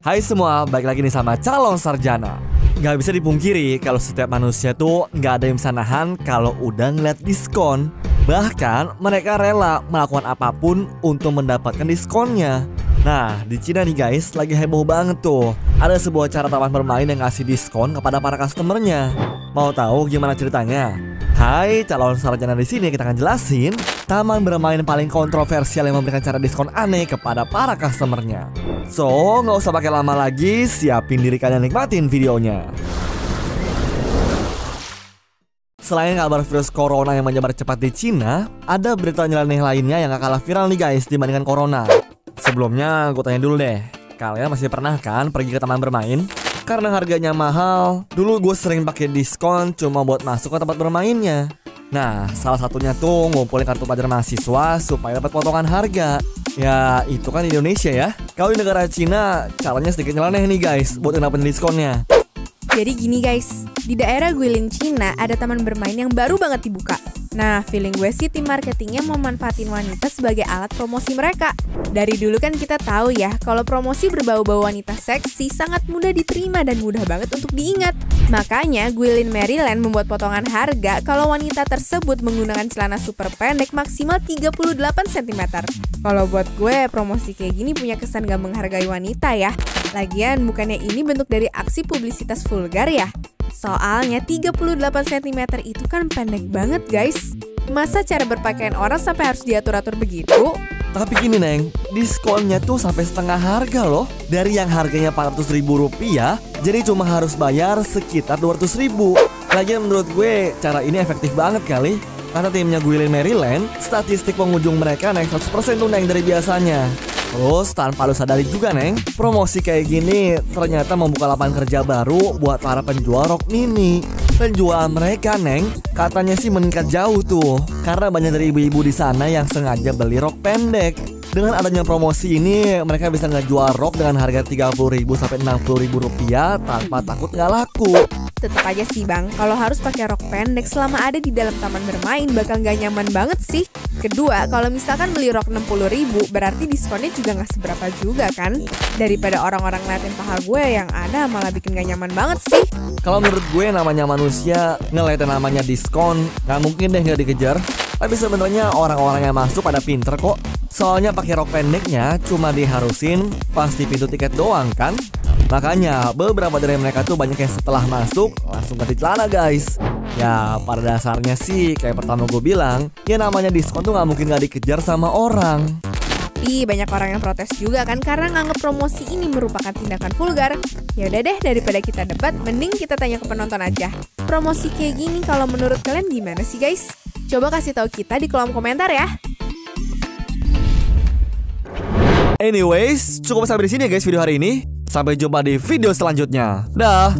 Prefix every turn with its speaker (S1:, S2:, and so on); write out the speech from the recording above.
S1: Hai semua, balik lagi nih sama calon sarjana. Gak bisa dipungkiri kalau setiap manusia tuh gak ada yang bisa nahan kalau udah ngeliat diskon. Bahkan mereka rela melakukan apa pun untuk mendapatkan diskonnya Nah, di Cina nih guys, lagi heboh banget tuh. Ada sebuah cara taman bermain yang ngasih diskon kepada para customernya. Mau tahu gimana ceritanya? Hai, calon sarjana di sini kita akan jelasin taman bermain paling kontroversial yang memberikan cara diskon aneh kepada para customernya. So, nggak usah pakai lama lagi, siapin diri kalian nikmatin videonya. Selain kabar virus corona yang menyebar cepat di Cina, ada berita nyeleneh lainnya yang gak kalah viral nih guys dibandingkan corona. Sebelumnya gue tanya dulu deh, kalian masih pernah kan pergi ke taman bermain? Karena harganya mahal, dulu gue sering pakai diskon cuma buat masuk ke tempat bermainnya. Nah, salah satunya tuh ngumpulin kartu pelajar mahasiswa supaya dapat potongan harga. Ya, itu kan Indonesia ya. Kalau di negara Cina, caranya sedikit nyeleneh nih guys buat dapetin diskonnya.
S2: Jadi gini guys, di daerah Guilin Cina ada taman bermain yang baru banget dibuka. Nah, feeling gue sih tim marketingnya memanfaatin wanita sebagai alat promosi mereka. Dari dulu kan kita tahu ya, kalau promosi berbau-bau wanita seksi sangat mudah diterima dan mudah banget untuk diingat. Makanya, Gwilin Maryland membuat potongan harga kalau wanita tersebut menggunakan celana super pendek maksimal 38 cm. Kalau buat gue, promosi kayak gini punya kesan gak menghargai wanita ya. Lagian, bukannya ini bentuk dari aksi publisitas vulgar ya? Soalnya 38 cm itu kan pendek banget guys. Masa cara berpakaian orang sampai harus diatur-atur begitu?
S1: Tapi gini Neng, diskonnya tuh sampai setengah harga loh Dari yang harganya 400 ribu rupiah Jadi cuma harus bayar sekitar 200 ribu Lagian menurut gue cara ini efektif banget kali Karena timnya Gwilin Maryland Statistik pengunjung mereka naik 100% tuh Neng dari biasanya Terus tanpa lu sadari juga Neng Promosi kayak gini ternyata membuka lapangan kerja baru buat para penjual rok mini Penjual mereka Neng katanya sih meningkat jauh tuh Karena banyak dari ibu-ibu di sana yang sengaja beli rok pendek dengan adanya promosi ini, mereka bisa ngejual rok dengan harga 30 ribu sampai 60 ribu rupiah tanpa takut nggak laku.
S2: Tetap aja sih bang, kalau harus pakai rok pendek selama ada di dalam taman bermain bakal nggak nyaman banget sih. Kedua, kalau misalkan beli rok 60 ribu, berarti diskonnya juga nggak seberapa juga kan? Daripada orang-orang ngeliatin paha gue yang ada malah bikin gak nyaman banget sih.
S1: Kalau menurut gue namanya manusia ngeliatin namanya diskon, nggak mungkin deh nggak dikejar. Tapi sebenarnya orang-orang yang masuk pada pinter kok. Soalnya pakai rok pendeknya cuma diharusin pas di pintu tiket doang kan. Makanya beberapa dari mereka tuh banyak yang setelah masuk langsung ganti celana guys. Ya pada dasarnya sih kayak pertama gue bilang, ya namanya diskon tuh nggak mungkin nggak dikejar sama orang.
S2: Tapi banyak orang yang protes juga kan karena nganggep promosi ini merupakan tindakan vulgar. Ya udah deh daripada kita debat, mending kita tanya ke penonton aja. Promosi kayak gini kalau menurut kalian gimana sih guys? Coba kasih tahu kita di kolom komentar ya.
S1: Anyways, cukup sampai di sini ya guys video hari ini. Sampai jumpa di video selanjutnya. Dah.